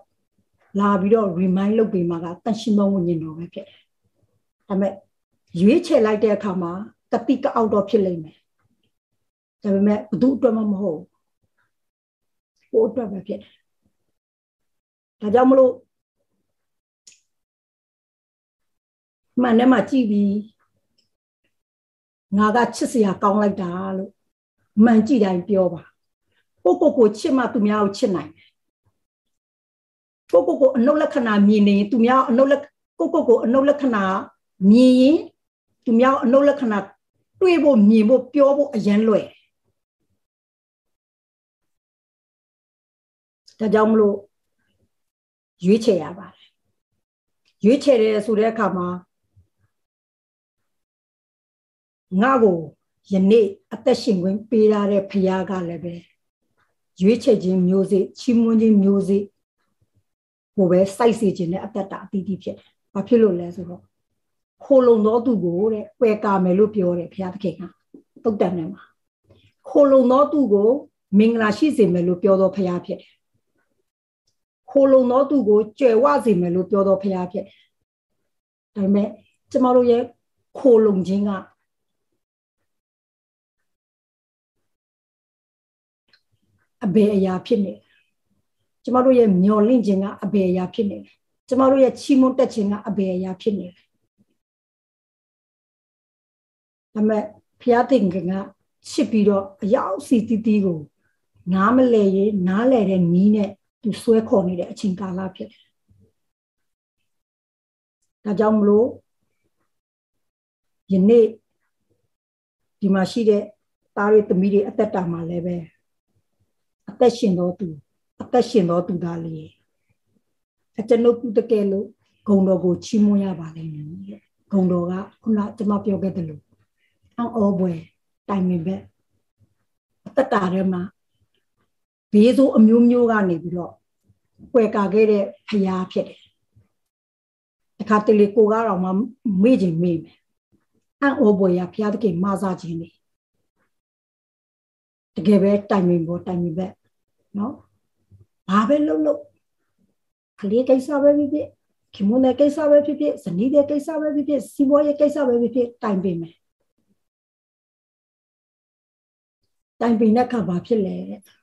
လာပြီးတော့ remind လုပ်ပေးမှာကတန်ရှင်သောဝိညာဉ်တော်ပဲဖြစ်တယ်။ဒါပေမဲ့ရွေးချယ်လိုက်တဲ့အခါမှာတတိကအောက်တော့ဖြစ်လိမ့်မယ်။ဒါပေမဲ့ဘသူအတွက်မှမဟုတ်ဘူး။ ကိုအတွက်ပဲဖြစ်တယ်။ဒါကြောင့်မလို့မှန်တယ်မှာကြည့်ပြီးငါကချစ်စရာကောင်းလိုက်တာလို့မှန်ကြည့်တိုင်းပြောပါကိုကိုကိုချစ်မှသူများကိုချစ်နိုင်ကိုကိုကိုအနုလက္ခဏာမြင်နေသူများအနုလက်ကိုကိုကိုအနုလက္ခဏာမြင်ရင်သူများအနုလက္ခဏာတွေးဖို့မြင်ဖို့ပြောဖို့အရန်လွယ် ဒါကြောင့်မလို့ရွေးချယ်ရပါတယ်ရွေးချယ်တယ်ဆိုတဲ့အခါမှာငါ့ကိုယနေ့အသက်ရှင်ခွင့်ပေးရတဲ့ဖခင်ကလည်းပဲရွေးချယ်ခြင်းမျိုးစေ့ချီးမွမ်းခြင်းမျိုးစေ့ကိုပဲစိုက်စေခြင်းနဲ့အသက်တာအတီးတီးဖြစ်တယ်။ဘာဖြစ်လို့လဲဆိုတော့ခိုလုံသောသူကိုတဲ့ပယ်ကာမယ်လို့ပြောတယ်ဘုရားသခင်ကတုတ်တန်ထဲမှာခိုလုံသောသူကိုမင်္ဂလာရှိစေမယ်လို့ပြောသောဖရားဖြစ်တယ် ခိုလုံသောသူကိုကြွယ်ဝစေမယ်လို့ပြောသောဖရားဖြစ်တယ်ဒါပေမဲ့ကျမတို့ရဲ့ခိုလုံခြင်းကအဘယ်အရာဖြစ်နေကျမတို့ရဲ့မျော်လင့်ခြင်းကအဘယ်အရာဖြစ်နေလဲကျမတို့ရဲ့ချီးမွမ်းတက်ခြင်းကအဘယ်အရာဖြစ်နေလဲဒါမဲ့ဖျားသင်ကချစ်ပြီးတော့အရောက်စီတီးတီးကို နားမလဲရင်နားလဲတဲ့နီးနဲ့ သူဆွဲခေါ်နေတဲ့အချိန်ကာလဖြစ်တယ်ဒါကြောင့်မလို့ယနေ့ဒီမှာရှိတဲ့သားတွေသမီးတွေအသက်တာမှာလည်းပဲအသက်ရှင်တော်သူအသက်ရှင်တော်သူသားလေးအကျွန်ုပ်ပြုတကယ်လို့ဂုံတော်ကိုချီးမွမ်းရပါလိမ့်မယ်ဂုံတော်ကခုနကျွန်မပြောခဲ့တယ်လို့အော်ပွဲတိုင်ပင်ဘက်အသက်တာထဲမှာ ဘေးဆိုးအမျိုးမျိုးကနေပြီးတော့ွယ်ကာခဲ့တဲ့ဖျားဖြစ်တယ်တခါတလေကိုကတော့မှမေ့ခြင်းမေ့မယ်အံ့ဩပွေရဖျားတကယ်မဆာခြင်းနေတကယ်ပဲတိုင်ပင်ပေါ်တိုင်ပင်ဘက်နော်ဘာပဲလုပ်လို့ကလေးကိစ္စပဲဖြစ်ဖြစ်ခင်မွန်းတဲ့ကိစ္စပဲဖြစ်ဖြစ်ဇနီးတဲ့ကိစ္စပဲဖြစ်ဖြစ်စီးပွားရေးကိစ္စပဲဖြစ်ဖြစ်တိုင်ပင်မယ်တိုင်ပင်တဲ့အခါဘာဖြစ်လဲတ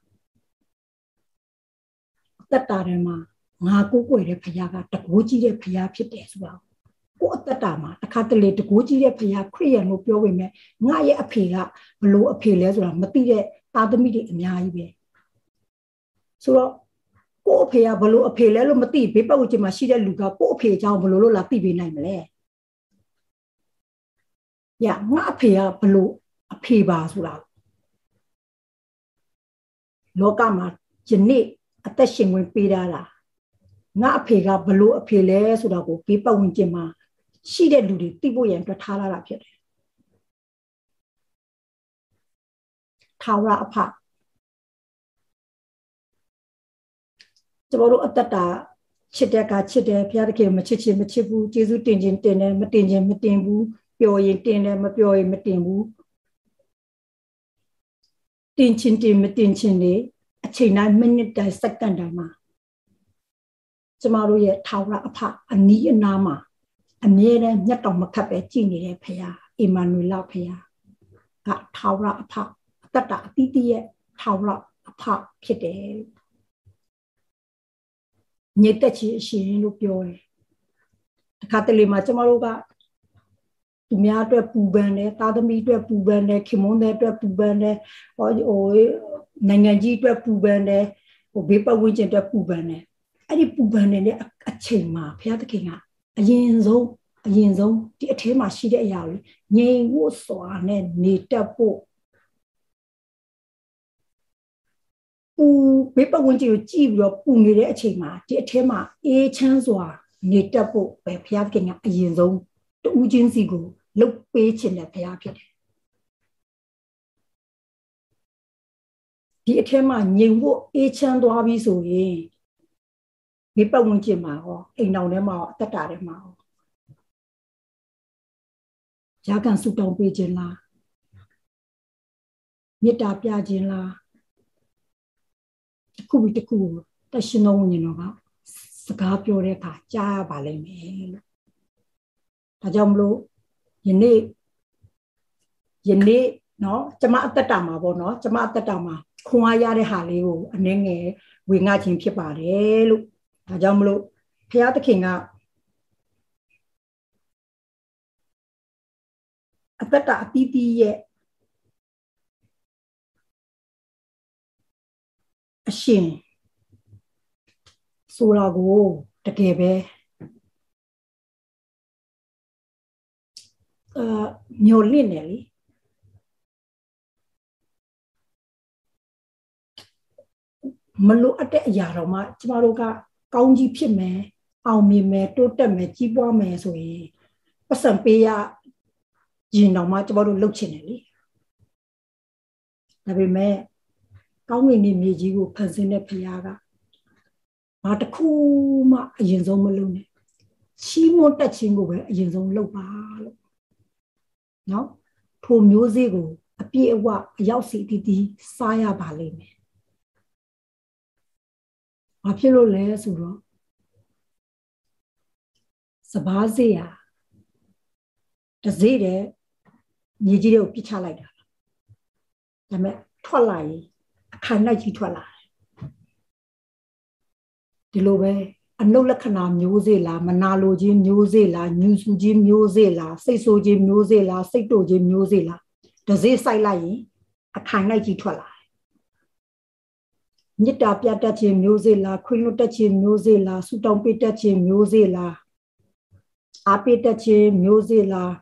က်တာထဲမှာငါကိုကိုွယ်တဲ့ဖခင်ကတကိုးကြီးတဲ့ဖခင်ဖြစ်တယ်ဆိုတာကိုအသက်တာမှာတစ်ခါတလေတကိုးကြီးတဲ့ဖခင်ခရိယန်လို့ပြောပေမဲ့ငါရဲ့အဖေကဘလို့အဖေလဲဆိုတာမသိတဲ့သားသမီးတွေအများကြီးပဲဆိုတော့ကိုအဖေကဘလို့အဖေလဲလို့မသိဘေးပတ်ဝန်းကျင်မှာရှိတဲ့လူကကိုအဖေအကြောင်းဘလို့လို့လာသိပေးနိုင်မလဲရငါအဖေကဘလို့အဖေပါဆိုတာလောကမှာယနေ့ အသက်ရှင်ဝင်ပေးတာလားငါအဖေကဘလို့အဖေလဲဆိုတော့ကိုဘေးပတ်ဝန်းကျင်မှာရှိတဲ့လူတွေသိဖို့ရန်အတွက်ထားလာတာဖြစ်တယ်ထာဝရအဖကျွန်တော်တို့အသက်တာချစ်တဲ့ကချစ်တယ်ဘုရားသခင်မချစ်ချင်မချစ်ဘူးကျေးဇူးတင်ခြင်းတင်တယ်မတင်ခြင်းမတင်ဘူးပျော်ရင်တင်တယ်မပျော်ရင်မတင်ဘူးတင်ချင်းတင်မတင်ချင်းနေ အချိန်တိုင်းမိနစ်တိုင်းစက္ကန့်တိုင်းမှာကျမတို့ရဲ့ထာဝရအဖအနီးအနားမှာအမြဲတမ်းမျက်တော်မခတ်ပဲကြည်နေတဲ့ဖခင်အီမာနွေလဖခင်ကထာဝရအဖအတ္တအတိတိရဲ့ထာဝရအဖဖြစ်တယ်ညစ်သက်ချင်အရှင်လို့ပြောတယ်တခါတလေမှာကျမတို့ကသူများအတွက်ပူပန်တယ်သားသမီးအတွက်ပူပန်တယ်ခင်မွန်းတဲ့အတွက်ပူပန်တယ်ဟိုဟို နိုင်ငံကြီးအတွက်ပူပန်တယ်ဟိုဘေးပတ်ဝန်းကျင်အတွက်ပူပန်တယ်အဲ့ဒီပူပန်နေတဲ့အချိန်မှာဘုရားသခင်ကအရင်ဆုံးအရင်ဆုံးဒီအထဲမှာရှိတဲ့အရာတွေငြိမ်ဖို့စွာနဲ့နေတတ်ဖို့ပူဘေးပတ်ဝန်းကျင်ကိုကြည့်ပြီးတော့ပူနေတဲ့အချိန်မှာဒီအထဲမှာအေးချမ်းစွာနေတတ်ဖို့ပဲဘုရားသခင်ကအရင်ဆုံးတူးချင်းစီကိုလှုပ်ပေးခြင်းနဲ့ဘုရားဖြစ်တယ် ဒီအထက်မှာငြိမ်ဖို့အေးချမ်းသွားပြီဆိုရင်ဒီပတ်ဝန်းကျင်မှာဟောအိမ်တော်ထဲမှာဟောအသက်တာထဲမှာဟောရာကန်ဆူတောင်းပေးခြင်းလားမေတ္တာပြခြင်းလားတစ်ခုပြီးတစ်ခုတရှင်တော်ဝိညာဉ်တော်ကစကားပြောတဲ့အခါကြားရပါလိမ့်မယ်လို့ဒါကြောင့်မလို့ယနေ့ယနေ့เนาะကျမအသက်တာမှာပေါ့เนาะကျမအသက်တာမှာ ခွန်အားရတဲ့ဟာလေးကိုအနည်းငယ်ဝေငှခြင်းဖြစ်ပါတယ်လို့ဒါကြောင့်မလို့ဘုရားသခင်ကအသက်တာအတီးတီးရဲ့အရှင်ဆိုတာကိုတကယ်ပဲအာမျောလင့်တယ်လေ မလိုအပ်တဲ့အရာတော့မှကျမတို့ကကောင်းကြီးဖြစ်မယ်အောင်မြင်မယ်တိုးတက်မယ်ကြီးပွားမယ်ဆိုရင်ပတ်စံပေးရရင်တော့မှကျမတို့လှုပ်ချင်တယ်လေဒါပေမဲ့ကောင်းကင်နေမြေကြီးကိုဖန်ဆင်းတဲ့ဖခင်ကဘာတစ်ခုမှအရင်ဆုံးမလုပ်နဲ့ချီးမွမ်းတက်ခြင်းကိုပဲအရင်ဆုံးလုပ်ပါလို့နော်ထိုမျိုးစေ့ကိုအပြည့်အဝအရောက်စီတည်တည်စားရပါလိမ့်မယ်။ ဘာဖြစ်လို့လဲဆိုတော့စဘာစေရတစေးတဲ့မြေကြီးတွေကိုပြစ်ချလိုက်တာ။ဒါပေမဲ့ထွက်လာရင်အခါနိုင်ကြီးထွက်လာတယ်။ဒီလိုပဲအနုလက္ခဏာမျိုးစေ့လားမနာလိုခြင်းမျိုးစေ့လားညူစုခြင်းမျိုးစေ့လားစိတ်ဆိုးခြင်းမျိုးစေ့လားစိတ်တို့ခြင်းမျိုးစေ့လားဒဇေးဆိုင်လိုက်ရင်အခိုင်လိုက်ကြီးထွက်လာတယ် မေတ္တာပြတတ်ခြင်းမျိုးစေ့လားခွင့်လွတ်တတ်ခြင်းမျိုးစေ့လားဆူတောင်းပေးတတ်ခြင်းမျိုးစေ့လားအားပေးတတ်ခြင်းမျိုးစေ့လား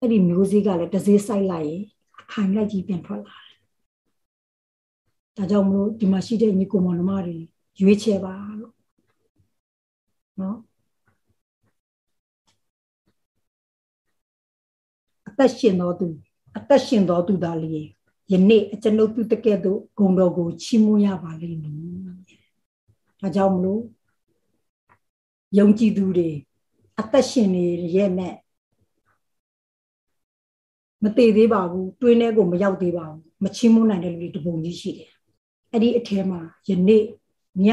အဲ့ဒီမျိုးစေ့ကလည်းဒဇေးဆိုင်လိုက်ရင်အခိုင်လိုက်ကြီးပြန်ထွက်လာတယ်ဒါကြောင့်မလို့ဒီမှာရှိတဲ့ညီကိုမောင်နှမတွေရွေးချယ်ပါလို့နော်အသက်ရှင်တော်သူအသက်ရှင်တော်သူသားလေး ယနေ့အကျွန်ုပ်ပြုတကဲ့သို့ဂုံတော်ကိုချီးမွမ်းရပါလိမ့်မယ်။ဒါကြောင့်မလို့ယုံကြည်သူတွေအသက်ရှင်နေရဲ့နဲ့မသေးသေးပါဘူးတွင်းထဲကိုမရောက်သေးပါဘူးမချီးမွမ်းနိုင်တဲ့လူတွေတပုံကြီးရှိတယ်။အဲ့ဒီအထဲမှာယနေ့ည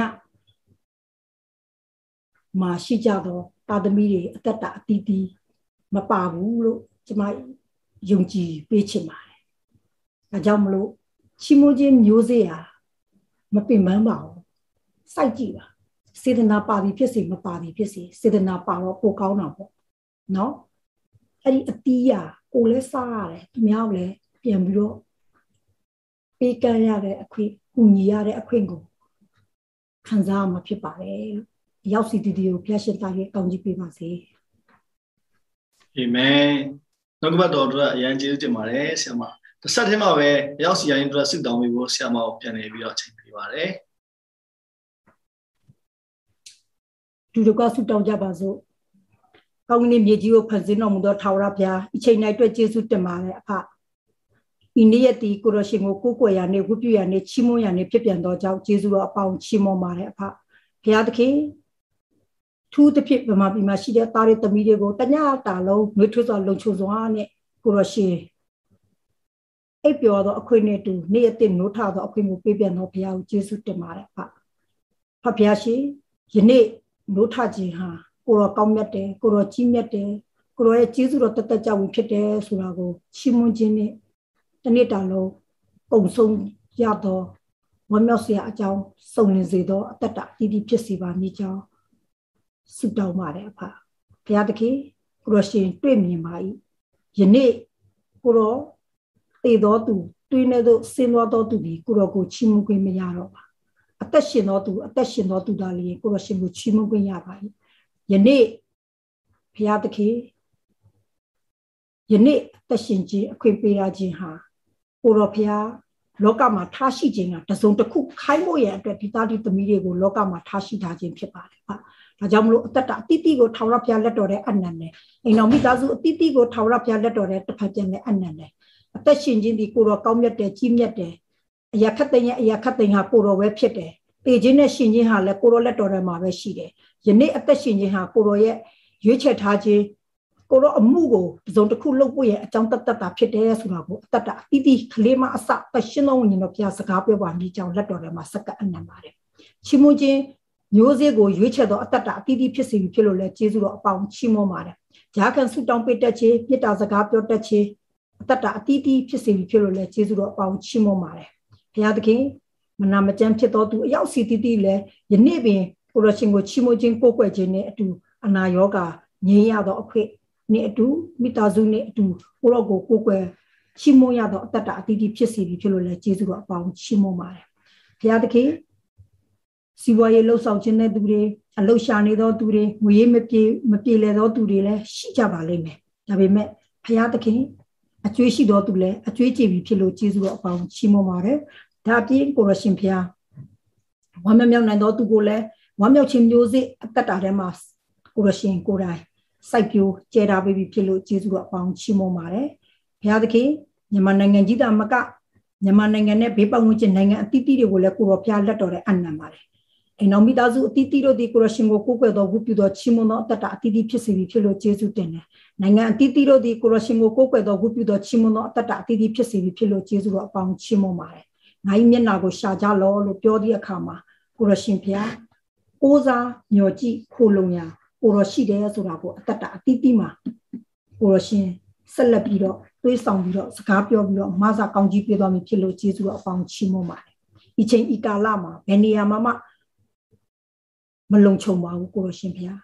မှာရှိကြသောတာသမီတွေအသက်တာအတီးတီးမပါဘူးလို့ကျွန်မယုံကြည်ပေးချင်ပါတယ်။ ဒါကြောင့်မလို့ချီးမွမ်းခြင်းမျိုးစေ့ဟာမပင်ပန်းပါဘူး။စိုက်ကြည့်ပါ။စေတနာပါပြီဖြစ်စေမပါပြီဖြစ်စေစေတနာပါတော့ပိုကောင်းတာပေါ့။နော်။အဲ့ဒီအတီးရကိုလည်းစားရတယ်။သူများလည်းပြန်ပြီးတော့ပေးကမ်းရတဲ့အခွင့်ကူညီရတဲ့အခွင့်ကိုခံစားမှာဖြစ်ပါတယ်။ရောက်စီတည်တည်ကိုဖျက်ရှင်သားရဲ့ကောင်းကြီးပေးပါစေ။အာမင်။နောက်ကပတ်တော်တို့အရန်ကျေးဇူးတင်ပါတယ်ဆရာမ။ တစ်ဆက်တည်းမှာပဲရောက်စီရင်တို့ဆုတောင်းပေးဖို့ဆရာမကိုပြန်နေပြီးတော့ချိန်ပေးပါတယ်။ဒီလိုကဆုတောင်းကြပါစို့။ကောင်းကင်မြေကြီးကိုဖန်ဆင်းတော်မူသောထာဝရဘုရားအချိန်တိုင်းအတွက်ကျေးဇူးတင်ပါတယ်အဖ။ဤနေ့ရက်ဒီကိုရရှင်ကိုကိုးကွယ်ရနေဝတ်ပြုရနေချီးမွမ်းရနေဖြစ်ပြန်သောကြောင့်ယေရှုတော်အပေါင်းချီးမွမ်းပါတယ်အဖဘုရားသခင်ထူးသဖြင့်ဗမာပြည်မှာရှိတဲ့သားတွေသမီးတွေကိုတညတာလုံးနှွေးထွေးစွာလုံခြုံစွာနဲ့ကိုရရှင် အိပ်ပျော်သောအခွင့်နဲ့တူနေ့အသစ်နိုးထသောအခွင့်ကိုပေးပြန်သောဘုရားကိုယေရှုတင်ပါတယ်ဖဖဘုရားရှင်ယနေ့နိုးထခြင်းဟာကိုရောကောင်းမြတ်တယ်ကိုရောကြီးမြတ်တယ်ကိုရောရဲ့ကျေးဇူးတော်တသက်ကြောင့်ဖြစ်တယ်ဆိုတာကိုချီးမွမ်းခြင်းနဲ့တနေ့တာလုံးပုံဆုံးရသောဝမ်းမြောက်စရာအကြောင်းစုံလင်စေသောအတ္တအတိအဖြစ်စီပါမိကြောင်းဆုတောင်းပါတယ်အဖဘုရားသခင်ကိုရရှင်တွေ့မြင်ပါ၏ယနေ့ကိုရောတ ည်တော်သူတွင်းနေသောဆင်းတော်တော်သူဒီကိုရောကိုချီးမွမ်းခွင့်မရတော့ပါအသက်ရှင်တော်သူအသက်ရှင်တော်သူသားလေးကိုရရှင်ကိုချီးမွမ်းခွင့်ရပါ၏ယနေ့ဘုရားသခင်ယနေ့အသက်ရှင်ခြင်းအခွင့်ပေးရခြင်းဟာကိုတော်ဖျားလောကမှာထားရှိခြင်းကတစုံတစ်ခုခိုင်းဖို့ရအတွက်ဒီသားဒီသမီးတွေကိုလောကမှာထားရှိထားခြင်းဖြစ်ပါတယ်။ဒါကြောင့်မလို့အသက်တာအတိတိကိုထာဝရဘုရားလက်တော်တဲ့အနန္တနဲ့အိမ်တော်မိသားစုအတိတိကိုထာဝရဘုရားလက်တော်တဲ့တစ်ဖက်ပြန်တဲ့အနန္တနဲ့အ သက်ရှင်ခြင်းဒီကိုတော်ကောင်းမြတ်တယ်ကြီးမြတ်တယ်အရာခတ်တဲ့ရဲ့အရာခတ်တဲ့ဟာကိုတော်ပဲဖြစ်တယ်။ပေခြင်းနဲ့ရှင်ခြင်းဟာလည်းကိုတော်လက်တော်ထဲမှာပဲရှိတယ်။ယနေ့အသက်ရှင်ခြင်းဟာကိုတော်ရဲ့ရွေးချယ်ထားခြင်းကိုတော့အမှုကိုပစုံတစ်ခုလုပ်ဖို့ရဲ့အကြောင်းတတ်တတ်တာဖြစ်တယ်ဆိုတာကိုအတတ်တာအတိအကလေးမအစပရှင်းသောဝိညာဉ်တော်ဘုရားစကားပြောပါမိကြောင်းလက်တော်ထဲမှာစက္ကအနံပါတယ်ချီးမွမ်းခြင်းမျိုးစေ့ကိုရွေးချယ်သောအတတ်တာအတိအဖြစ်စီဖြစ်လို့လဲကျေးဇူးတော်အပေါင်းချီးမွမ်းပါတယ်ဂျာကန်ဆုတောင်းပေးတတ်ခြင်းမေတ္တာစကားပြောတတ်ခြင်း အတတ်တာအတိအဖြစ်စီဖြစ်လို့လဲကျေးဇူးတော်အပေါင်းချီးမွမ်းပါတယ်ဘုရားသခင်မနာမကျမ်းဖြစ်တော်သူအရောက်စီတိတိလဲယနေ့ပင်ကိုရရှင်ကိုချီးမွမ်းခြင်းကိုးကွယ်ခြင်းနဲ့အတူအနာရောဂါငြိမ်းရသောအခွင့်နဲ့အတူမိသားစုနဲ့အတူကိုရောကိုကိုကွယ်ချီးမွမ်းရသောအတ္တအတိအဖြစ်စီပြီးဖြစ်လို့လဲကျေးဇူးတော်အပေါင်းချီးမွမ်းပါတယ်ဘုရားသခင်စီဝါရေးလှုပ်ဆောင်ခြင်းတဲ့သူတွေအလှရှာနေသောသူတွေငွေရေးမပြေမပြေလည်သောသူတွေလည်းရှိကြပါလိမ့်မယ်ဒါပေမဲ့ဘုရားသခင် အကျွေးရှိသောသူလည်းအကျွေးကြည်ပြီးဖြစ်လို့ကျေးဇူးတော်အပေါင်းချီးမွမ်းပါတယ်ဒါအပြင်ကိုရရှင်ဘုရားဝမ်းမြောက်နိုင်သောသူကိုလည်းဝမ်းမြောက်ခြင်းမျိုးစေ့အတ္တတာထဲမှာကိုရရှင်ကိုယ်တိုင်စိုက်ပျိုးကျဲထားပေးပြီးဖြစ်လို့ကျေးဇူးတော်အပေါင်းချီးမွမ်းပါတယ်ဘုရားသခင်မြန်မာနိုင်ငံကြီးတာမကမြန်မာနိုင်ငံနဲ့ဘေးပတ်ဝန်းကျင်နိုင်ငံအသီးသီးတွေကိုလည်းကိုရောဘုရားလက်တော်တဲ့အနံပါတယ် အိမ်တော်မိသားစုအတီးတီးတို့ဒီကိုရရှင်ကိုကိုးကွယ်တော်ဝုပြုတော်ချီးမွမ်းသောအတ္တအတီးတီးဖြစ်စေပြီဖြစ်လို့ကျေးဇူးတင်တယ်နိုင်ငံအတီးတီးတို့ဒီကိုရရှင်ကိုကိုးကွယ်တော်ဝုပြုတော်ချီးမွမ်းသောအတ္တအတီးတီးဖြစ်စေပြီဖြစ်လို့ကျေးဇူးတော်အပေါင်းချီးမွမ်းပါတယ်ငါ၏မျက်နာကိုရှာကြလောလို့ပြောတဲ့အခါမှာကိုရရှင်ဖျားကိုးစားမျော်ကြည့်ခိုလုံရာကိုရရှိတယ်ဆိုတာကိုအတ္တအတီးတီးမှာကိုရရှင်ဆက်လက်ပြီးတော့တွေးဆောင်ပြီးတော့စကားပြောပြီးတော့မဆာကောင်းကြီးပြသွားပြီဖြစ်လို့ကျေးဇူးတော်အပေါင်းချီးမွမ်းပါတယ်ဒီချိန်ဤကာလမှာဘယ်နေရာမှာမှ မလုံခြုံပါဘူးကိုရရှင်ဖျား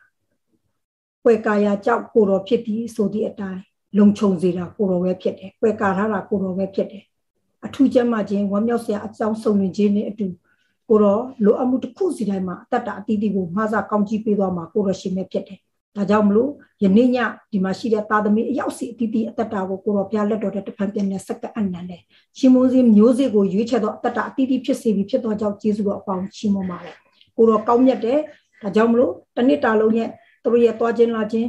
။ကွယ်ကာယာကြောက်ကိုတော်ဖြစ်သည်ဆိုသည့်အတိုင်းလုံခြုံစေတာကိုတော်ပဲဖြစ်တယ်။ကွယ်ကာထားတာကိုတော်ပဲဖြစ်တယ်။အထူးကျမ်းမာခြင်းဝမ်းမြောက်စရာအကြောင်းဆုံးရင်ခြင်းနဲ့အတူကိုတော်လိုအပ်မှုတစ်ခုစီတိုင်းမှာအတ္တအတီးတီးကိုမှားစားကောင်းကြီးပေးသွားမှာကိုတော်ရှင်ပဲဖြစ်တယ်။ဒါကြောင့်မလို့ယနေ့ညဒီမှာရှိတဲ့သားသမီးအယောက်စီအတီးတီးအတ္တကိုကိုတော်ပြလက်တော်တဲ့တဖန်ပြန်နဲ့စက္ကအနန္တရှင်မိုးစည်းမျိုးစေ့ကိုရွေးချယ်တော့အတ္တအတီးတီးဖြစ်စေပြီးဖြစ်တော့ကြောင့်ကျေးဇူးတော်အပေါင်းရှင်မပါလေ။ ကိုတော်ကောင်းမြတ်တယ်ဒါကြောင့်မလို့တနေ့တာလုံးရဲ့သူတို့ရဲ့သွားခြင်းလာခြင်း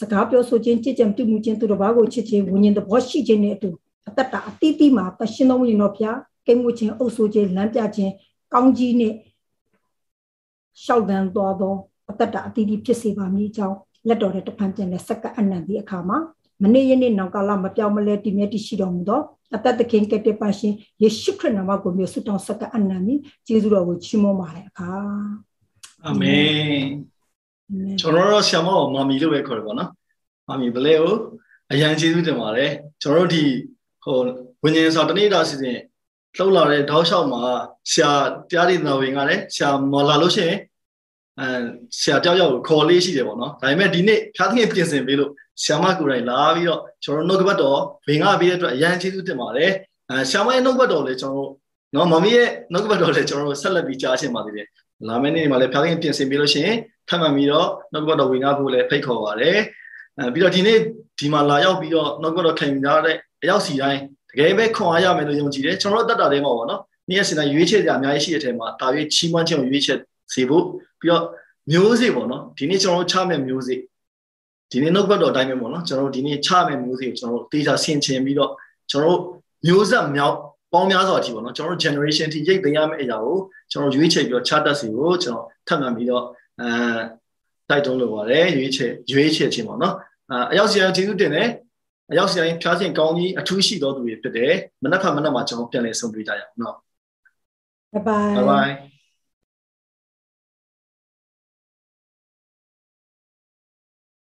စကားပြောဆိုခြင်းကြည်ကြံပြုမှုခြင်းသူတို့ဘာကိုချစ်ခြင်းဝิญဉ်သဘောရှိခြင်းနဲ့အတူအတ္တတာအတိအတိမှာတရှင်တော်ဝိညာဉ်တော်ဖျားကိမှုခြင်းအုပ်ဆိုခြင်းလမ်းပြခြင်းကောင်းကြီးနဲ့ရှောက်တန်းသွားသောအတ္တတာအတိအတိဖြစ်စေပါမည်အကြောင်းလက်တော်တဲ့တဖန်ပြန်တဲ့စက္ကအနန္တိအခါမှာမနေ့ယနေ့နောက်ကာလမပြောင်းမလဲတည်မြဲတည်ရှိတော်မူသော အတ္တသခင်ကတည်းပါရှင်ယေရှုခရစ်နာမကိုမျိုးဆုတောင်းစက္ကအနန္တိကျေးဇူးတော်ကိုချီးမွမ်းပါတဲ့အခါအာမင်ကျွန်တော်တို့ဆရာမတော်မာမီလို့ပဲခေါ်တယ်ပေါ့နော်မာမီဘလဲကိုအရန်ကျေးဇူးတင်ပါတယ်ကျွန်တော်တို့ဒီဟိုဝิญဉ်စာတနေ့တာစီစဉ်လှုပ်လာတဲ့တောက်လျှောက်မှာဆရာတရားဒီနာဝင်ကလည်းဆရာမလာလို့ရှိရင် အဲဆရာတယောက်ယောက်ခေါ်လေးရှိတယ်ပေါ့နော်ဒါပေမဲ့ဒီနေ့ဖျားသခင်ပြင်ဆင်ပေးလို့ဆရာမကိုယ်တိုင်လာပြီးတော့ကျွန်တော်နှုတ်ကပတ်တော်ဝင်ကားပေးတဲ့အတွက်အရန်ကျေးဇူးတင်ပါတယ်အဲဆရာမရဲ့နှုတ်ကပတ်တော်လည်းကျွန်တော်တို့နော်မမီရဲ့နှုတ်ကပတ်တော်လည်းကျွန်တော်တို့ဆက်လက်ပြီးကြားရှင်းပါသေးတယ်လာမယ့်နေ့မှာလည်းဖျားခင်ပြင်ဆင်ပြီးလို့ရှိရင်ထပ်မှန်ပြီးတော့နှုတ်ကပတ်တော်ဝင်ကားဖို့လည်းဖိတ်ခေါ်ပါတယ်အဲပြီးတော့ဒီနေ့ဒီမှာလာရောက်ပြီးတော့နှုတ်ကပတ်တော်ခံယူထားတဲ့အရောက်စီတိုင်းတကယ်ပဲခွန်အားရမယ်လို့ယုံကြည်တယ်ကျွန်တော်တို့တတ်တာတွေမှာပေါ့နော်နေ့ရက်စင်တိုင်းရွေးချယ်ကြအများကြီးရှိတဲ့အထက်မှာတာရွေးချီးမွမ်းခြင်းကိုရွေးချယ်စေဖို့ ပြီးတော့မျိုးစေ့ပေါ့နော်ဒီနေ့ကျွန်တော်တို့ချမယ်မျိုးစေ့ဒီနေ့နှုတ်ဘတ်တော်အတိုင်းပဲပေါ့နော်ကျွန်တော်တို့ဒီနေ့ချမယ်မျိုးစေ့ကိုကျွန်တော်တို့တေချာဆင်ခြင်ပြီးတော့ကျွန်တော်တို့မျိုးဆက်မြောက်ပေါင်းများစွာအထိပေါ့နော်ကျွန်တော်တို့ generation ထိရိတ်သိမ်းရမယ့်အရာကိုကျွန်တော်ရွေးချယ်ပြီးတော့ချတတ်စီကိုကျွန်တော်ထပ်မှန်ပြီးတော့အဲတိုက်တွန်းလိုပါတယ်ရွေးချယ်ရွေးချယ်ခြင်းပေါ့နော်အရောက်စီရင်ကျေးဇူးတင်တယ်အရောက်စီရင်ဖြားခြင်းကောင်းကြီးအထူးရှိတော်သူတွေဖြစ်တယ်မနက်ဖြန်မနက်မှာကျွန်တော်ပြန်လည်ဆုံတွေ့ကြရအောင်နော် bye bye bye bye